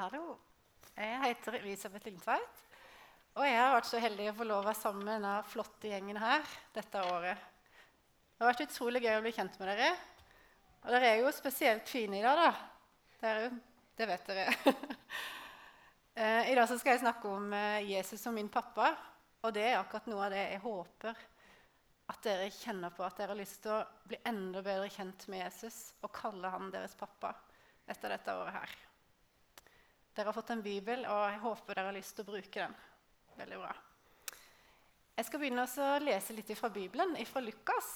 Hallo. Jeg heter Elisabeth Lindtveit. Og jeg har vært så heldig å få lov å være sammen med denne flotte gjengen her dette året. Det har vært utrolig gøy å bli kjent med dere. Og dere er jo spesielt fine i dag, da. Dere, det vet dere. Eh, I dag skal jeg snakke om eh, Jesus som min pappa. Og det er akkurat noe av det jeg håper at dere kjenner på. At dere har lyst til å bli enda bedre kjent med Jesus og kalle han deres pappa etter dette året her. Dere har fått en bibel, og jeg håper dere har lyst til å bruke den. Veldig bra. Jeg skal begynne å lese litt fra Bibelen, fra Lukas.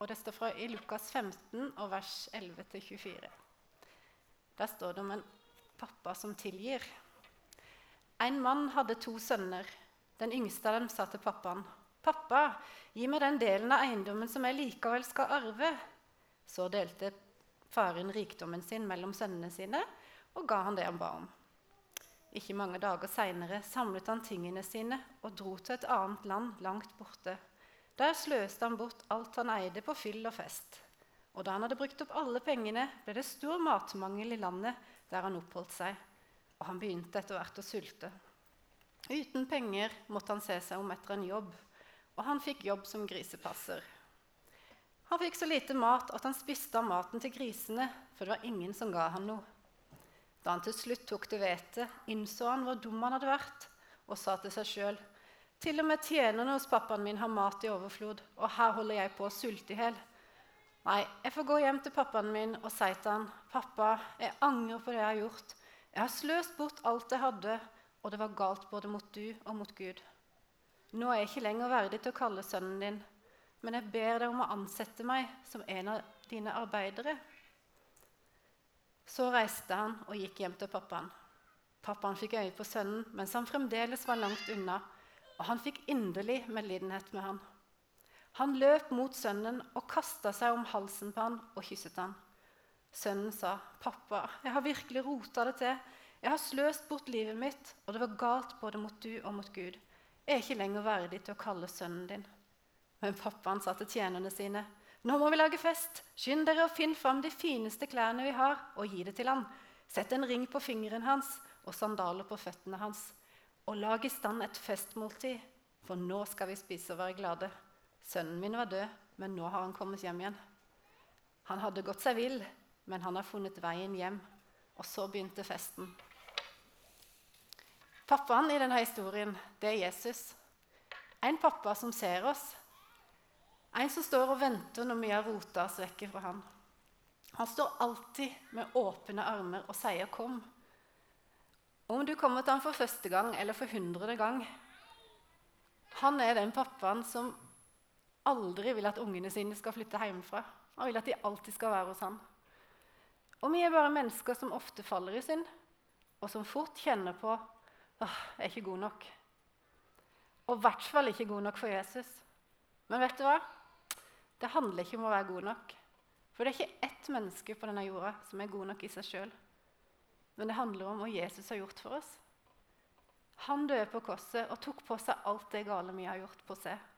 Og det står fra i Lukas 15, og vers 11-24. Der står det om en pappa som tilgir. En mann hadde to sønner. Den yngste av dem sa til pappaen, 'Pappa, gi meg den delen av eiendommen som jeg likevel skal arve.' Så delte faren rikdommen sin mellom sønnene sine og ga han det han ba om. Ikke mange dager seinere samlet han tingene sine og dro til et annet land langt borte. Der sløste han bort alt han eide på fyll og fest. Og da han hadde brukt opp alle pengene, ble det stor matmangel i landet der han oppholdt seg, og han begynte etter hvert å sulte. Uten penger måtte han se seg om etter en jobb, og han fikk jobb som grisepasser. Han fikk så lite mat at han spiste av maten til grisene, for det var ingen som ga han noe. Da han til slutt tok til vete, innså han hvor dum han hadde vært, og sa til seg sjøl.: Til og med tjenerne hos pappaen min har mat i overflod, og her holder jeg på å sulte i hjel. Nei, jeg får gå hjem til pappaen min og si til han, 'Pappa, jeg angrer på det jeg har gjort.' 'Jeg har sløst bort alt jeg hadde, og det var galt både mot du og mot Gud.' 'Nå er jeg ikke lenger verdig til å kalle sønnen din, men jeg ber deg om å ansette meg som en av dine arbeidere.' Så reiste han og gikk hjem til pappaen. Pappaen fikk øye på sønnen mens han fremdeles var langt unna, og han fikk inderlig medlidenhet med han. Han løp mot sønnen og kasta seg om halsen på han og kysset han. Sønnen sa, 'Pappa, jeg har virkelig rota det til. Jeg har sløst bort livet mitt, og det var galt både mot du og mot Gud. Jeg er ikke lenger verdig til å kalle sønnen din.' Men pappaen sa til tjenerne sine, 'Nå må vi lage fest. Skynd dere og finn fram de fineste klærne vi har, og gi det til ham. Sett en ring på fingeren hans og sandaler på føttene hans, og lag i stand et festmåltid, for nå skal vi spise og være glade.' Sønnen min var død, men nå har han kommet hjem igjen. Han hadde gått seg vill, men han har funnet veien hjem. Og så begynte festen. Pappaen i denne historien, det er Jesus. En pappa som ser oss, en som står og venter når vi har rota oss vekk fra han. Han står alltid med åpne armer og sier 'kom'. Om du kommer til han for første gang eller for hundrede gang Han er den pappaen som aldri vil at ungene sine skal flytte hjemmefra. Han vil at de alltid skal være hos han. Og vi er bare mennesker som ofte faller i synd, og som fort kjenner på åh, jeg er ikke god nok. Og i hvert fall ikke god nok for Jesus. Men vet du hva? Det handler ikke om å være god nok. For det er ikke ett menneske på denne jorda som er god nok i seg sjøl. Men det handler om hva Jesus har gjort for oss. Han døde på korset og tok på seg alt det gale vi har gjort på seg.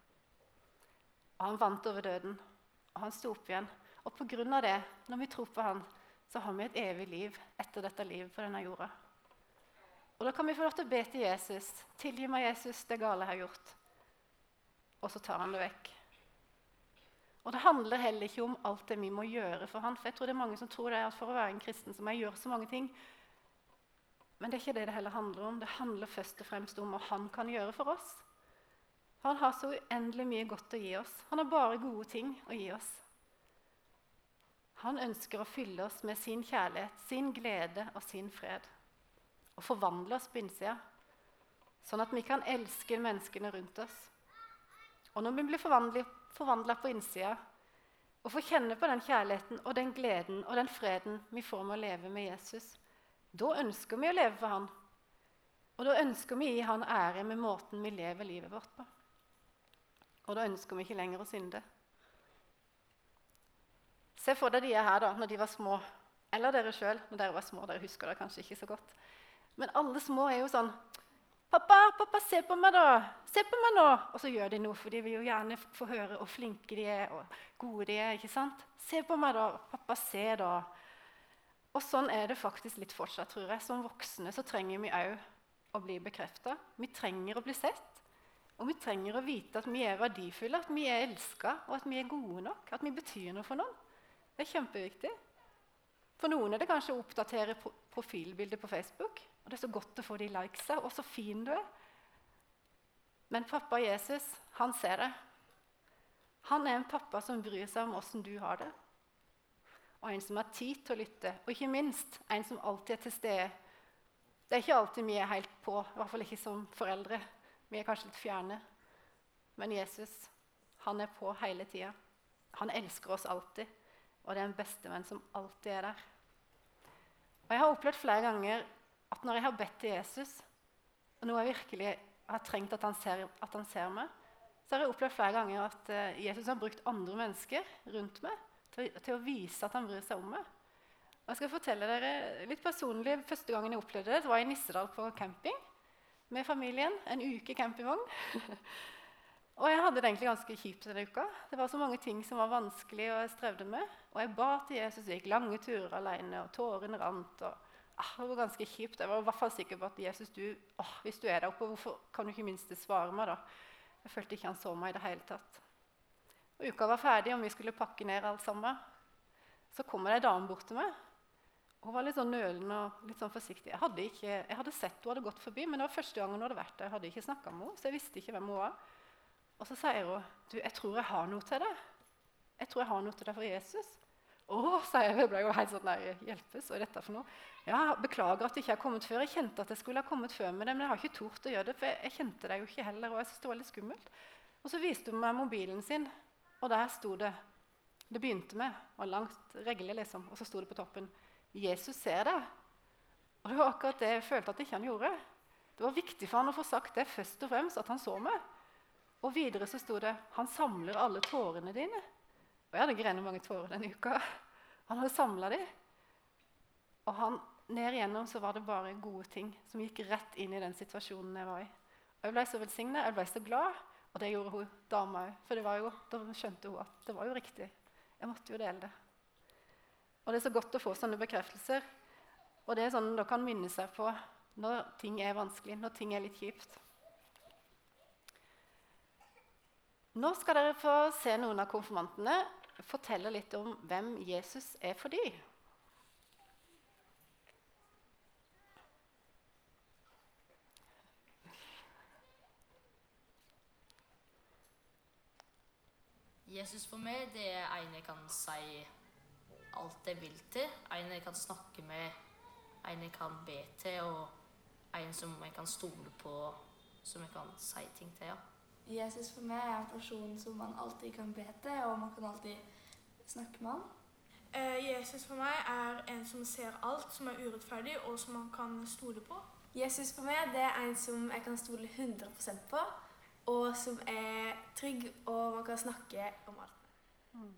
Og han vant over døden, og han sto opp igjen. Og på grunn av det, når vi tror på han, så har vi et evig liv etter dette livet på denne jorda. Og Da kan vi få lov til å be til Jesus. Tilgi meg, Jesus, det gale jeg har gjort. Og så tar han det vekk. Og Det handler heller ikke om alt det vi må gjøre for han, for jeg tror det er mange som tror det er at for å være en kristen så må jeg gjøre så mange ting. Men det er ikke det det heller handler om. Det handler først og fremst om hva han kan gjøre for oss. Han har så uendelig mye godt å gi oss. Han har bare gode ting å gi oss. Han ønsker å fylle oss med sin kjærlighet, sin glede og sin fred. Og forvandle oss på innsida, sånn at vi kan elske menneskene rundt oss. Og når vi blir forvandla på innsida og får kjenne på den kjærligheten og den gleden og den freden vi får med å leve med Jesus, da ønsker vi å leve for han. Og da ønsker vi å gi han ære med måten vi lever livet vårt på. Og da ønsker vi ikke lenger å synde. Se for deg de her da, når de var små. Eller dere sjøl når dere var små. Dere husker det kanskje ikke så godt. Men alle små er jo sånn 'Pappa, pappa, se på meg, da! Se på meg nå!' Og så gjør de noe, for de vil jo gjerne få høre hvor flinke de er, og gode de er. ikke sant? 'Se på meg, da! Pappa, se, da!' Og sånn er det faktisk litt fortsatt, tror jeg. Som voksne så trenger vi òg å bli bekrefta. Vi trenger å bli sett. Og vi trenger å vite at vi er verdifulle, at vi er elska, og at vi er gode nok. At vi betyr noe for noen. Det er kjempeviktig. For noen er det kanskje å oppdatere profilbildet på Facebook. Og det er så godt å få de likesa, og så fin du er. Men pappa Jesus, han ser det. Han er en pappa som bryr seg om åssen du har det. Og en som har tid til å lytte. Og ikke minst en som alltid er til stede. Det er ikke alltid vi er helt på, i hvert fall ikke som foreldre. Vi er kanskje litt fjerne. Men Jesus, han er på hele tida. Han elsker oss alltid. Og det er en bestevenn som alltid er der. Og Jeg har opplevd flere ganger at når jeg har bedt til Jesus, og nå jeg virkelig har trengt at han ser, at han ser meg, så har jeg opplevd flere ganger at uh, Jesus har brukt andre mennesker rundt meg til, til, å vise at han bryr seg om meg. Og jeg skal fortelle dere litt personlig. Første gangen jeg opplevde det, det var i Nissedal på camping med familien. En uke campingvogn. og jeg hadde det egentlig ganske kjipt denne uka. Det var så mange ting som var vanskelig og jeg strevde med. Og jeg ba til Jesus, gikk lange turer alene, og tårene rant. og ah, Det var ganske kjipt. Jeg var i hvert fall sikker på at Jesus, du, oh, hvis du er der oppe, hvorfor kan du ikke minst svare meg? da? Jeg følte ikke han så meg i det hele tatt. Og Uka var ferdig, og vi skulle pakke ned alt sammen. Så kommer det ei dame bort til meg. Hun var litt sånn nølende og litt sånn forsiktig. Jeg hadde, ikke, jeg hadde sett hun hadde gått forbi, men det var første gang hun hadde vært der. Jeg hadde ikke med henne, så jeg visste ikke hvem hun var. Og så sier hun, du, 'Jeg tror jeg har noe til deg.' 'Jeg tror jeg har noe til deg for Jesus.' 'Å', sier jeg. Jeg ble jo helt sånn nei, 'Hjelpes, hva er dette for noe?' 'Ja, Beklager at jeg ikke har kommet før. Jeg kjente at jeg skulle ha kommet før med det, men jeg har ikke tort å gjøre det, for jeg, kjente deg jo ikke heller.' Og jeg syntes det var litt skummelt. Og så viste hun meg mobilen sin, og der sto det Det begynte med var langt regle, liksom, og så sto det på toppen 'Jesus ser deg'. Og Det var akkurat det jeg følte at ikke han gjorde. Det var viktig for han å få sagt det først og fremst, at han så meg. Og videre så sto det 'Han samler alle tårene dine'. Og jeg hadde grene mange tårer denne uka. Han hadde samla dem. Og han, ned igjennom så var det bare gode ting som gikk rett inn i den situasjonen jeg var i. Og Jeg ble så velsigna, jeg ble så glad. Og det gjorde hun dama òg. For jo, da skjønte hun at det var jo riktig. Jeg måtte jo dele det. Og det er så godt å få sånne bekreftelser. Og det er sånn dere kan minne seg på når ting er vanskelig, når ting er litt kjipt. Nå skal dere få se noen av konfirmantene fortelle litt om hvem Jesus er for dem. Jesus for meg, det er en jeg kan si alt jeg vil til. En jeg kan snakke med, en jeg kan be til, og en som jeg kan stole på, som jeg kan si ting til. ja. Jesus for meg er en person som man alltid kan be til, og man kan alltid snakke med ham. Uh, Jesus for meg er en som ser alt som er urettferdig, og som man kan stole på. Jesus for meg det er en som jeg kan stole 100% på, og som er trygg, og man kan snakke om alt. Mm.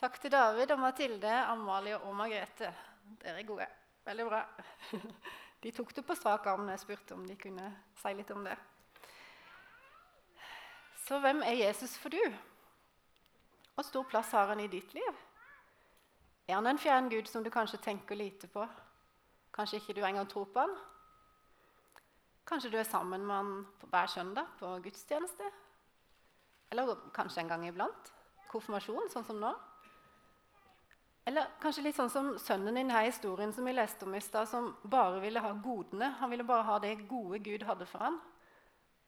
Takk til David og Mathilde, Amalie og Margrethe. Dere er gode. Veldig bra. De tok det på strak arm da jeg spurte om de kunne si litt om det. Så hvem er Jesus for du? Hvor stor plass har han i ditt liv? Er han en fjern gud som du kanskje tenker lite på? Kanskje ikke du engang tror på han? Kanskje du er sammen med han hver søndag på gudstjeneste? Eller kanskje en gang iblant? Konfirmasjon, sånn som nå? Eller kanskje litt sånn som sønnen din her i historien som vi leste om i stad, som bare ville ha godene. Han ville bare ha det gode Gud hadde for han.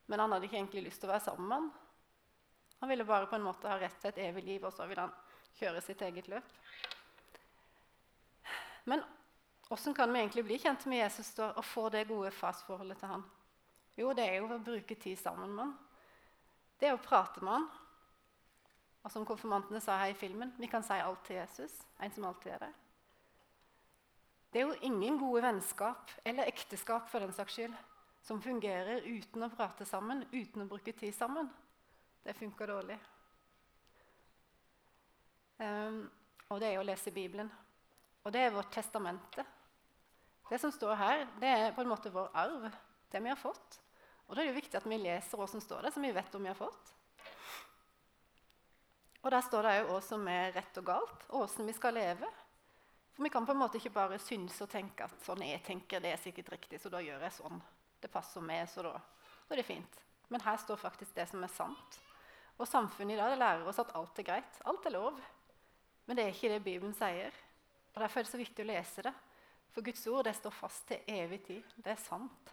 Men han hadde ikke egentlig lyst til å være sammen med ham. Han ville bare på en måte ha rett til et evig liv, og så ville han kjøre sitt eget løp. Men åssen kan vi egentlig bli kjent med Jesus da, og få det gode fastforholdet til han? Jo, det er jo å bruke tid sammen med han. Det er å prate med han. Og som konfirmantene sa her i filmen, vi kan si alt til Jesus. En som alltid er der. Det er jo ingen gode vennskap, eller ekteskap for den saks skyld, som fungerer uten å prate sammen, uten å bruke tid sammen. Det funker dårlig. Um, og det er å lese Bibelen. Og det er vårt testamente. Det som står her, det er på en måte vår arv, det vi har fått. Og da er det viktig at vi leser hva som står der, så vi vet om vi har fått. Og der står det òg hva som er rett og galt, og hvordan vi skal leve. For Vi kan på en måte ikke bare synse og tenke at sånn jeg tenker, det er sikkert riktig, så da gjør jeg sånn. Det passer meg, så da, da er det fint. Men her står faktisk det som er sant. Og samfunnet i dag lærer oss at alt er greit. Alt er lov. Men det er ikke det Bibelen sier. Og Derfor er det så viktig å lese det. For Guds ord det står fast til evig tid. Det er sant.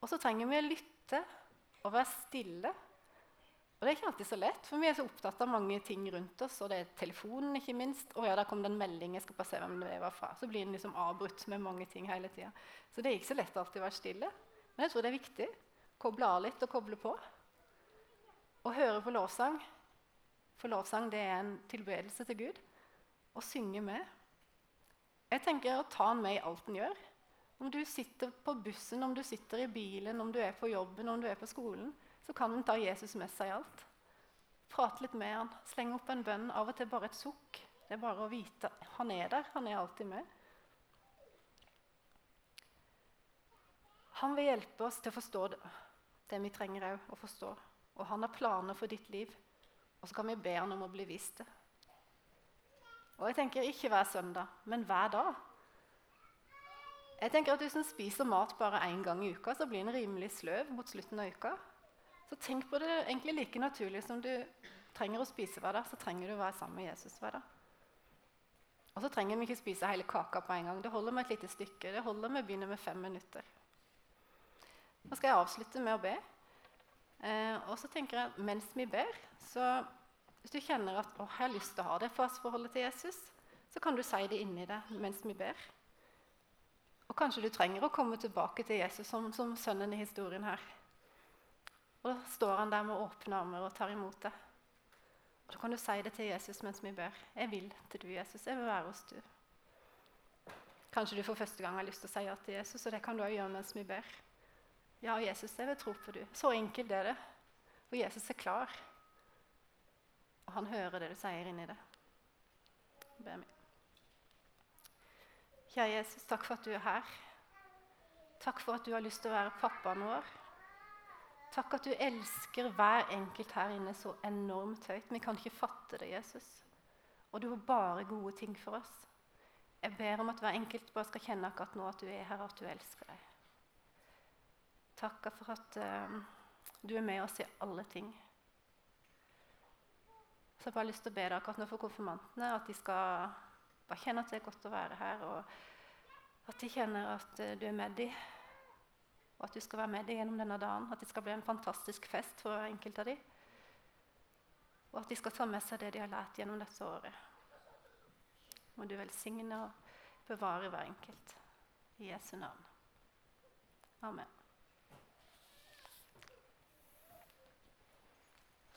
Og så trenger vi å lytte og være stille. Og det er ikke alltid så lett, for vi er så opptatt av mange ting rundt oss. Og det er telefonen, ikke minst. Og ja, der kom det en melding, jeg skal bare se hvem det var fra. Så blir en liksom avbrutt med mange ting hele tida. Så det er ikke så lett alltid å være stille. Men jeg tror det er viktig. Koble av litt og koble på. Og høre på lovsang. For lovsang det er en tilbedelse til Gud. Og synge med. Jeg tenker å ta han med i alt en gjør. Om du sitter på bussen, om du sitter i bilen, om du er på jobben, om du er på skolen, så kan en ta Jesus med seg i alt. Prate litt med han, slenge opp en bønn. Av og til bare et sukk. Det er bare å vite han er der. Han er alltid med. Han vil hjelpe oss til å forstå det, det vi trenger å forstå. Og han har planer for ditt liv. Og så kan vi be han om å bli vist det. Og jeg tenker ikke hver søndag, men hver dag. Jeg tenker at Hvis en spiser mat bare én gang i uka, så blir en rimelig sløv mot slutten av uka. Så tenk på det egentlig like naturlig som du trenger å spise hver dag, så trenger du å være sammen med Jesus hver dag. Og så trenger vi ikke spise hele kaka på en gang. Det holder med et lite stykke. Det holder med å begynne med fem minutter. Nå skal jeg avslutte med å be. Eh, og så tenker jeg mens vi ber, så hvis du kjenner at å, jeg har lyst til å ha det forholdet til Jesus, så kan du si det inni deg mens vi ber. Og kanskje du trenger å komme tilbake til Jesus som, som sønnen i historien her. Og da står han der med åpne armer og tar imot det. Og Da kan du si det til Jesus mens vi ber. 'Jeg vil til du, Jesus. Jeg vil være hos du.' Kanskje du for første gang har lyst til å si ja til Jesus, og det kan du òg gjøre mens vi ber. Ja, Jesus, jeg vil tro på du. Så enkelt er det. Og Jesus er klar. Og han hører det du sier inni det. Be meg. Kjære Jesus, takk for at du er her. Takk for at du har lyst til å være pappaen vår. Takk at du elsker hver enkelt her inne så enormt høyt. Vi kan ikke fatte det, Jesus. Og du har bare gode ting for oss. Jeg ber om at hver enkelt bare skal kjenne akkurat nå at du er her, og at du elsker deg. Takk for at uh, du er med oss i alle ting. Så jeg har bare lyst til å be deg akkurat nå for konfirmantene at de skal bare kjenne at det er godt å være her, og at de kjenner at uh, du er med dem. Og at du skal være med dem gjennom denne dagen. At det skal bli en fantastisk fest for enkelte av dem. Og at de skal ta med seg det de har lært gjennom dette året. Må du velsigne og bevare hver enkelt. I Jesu navn. Amen.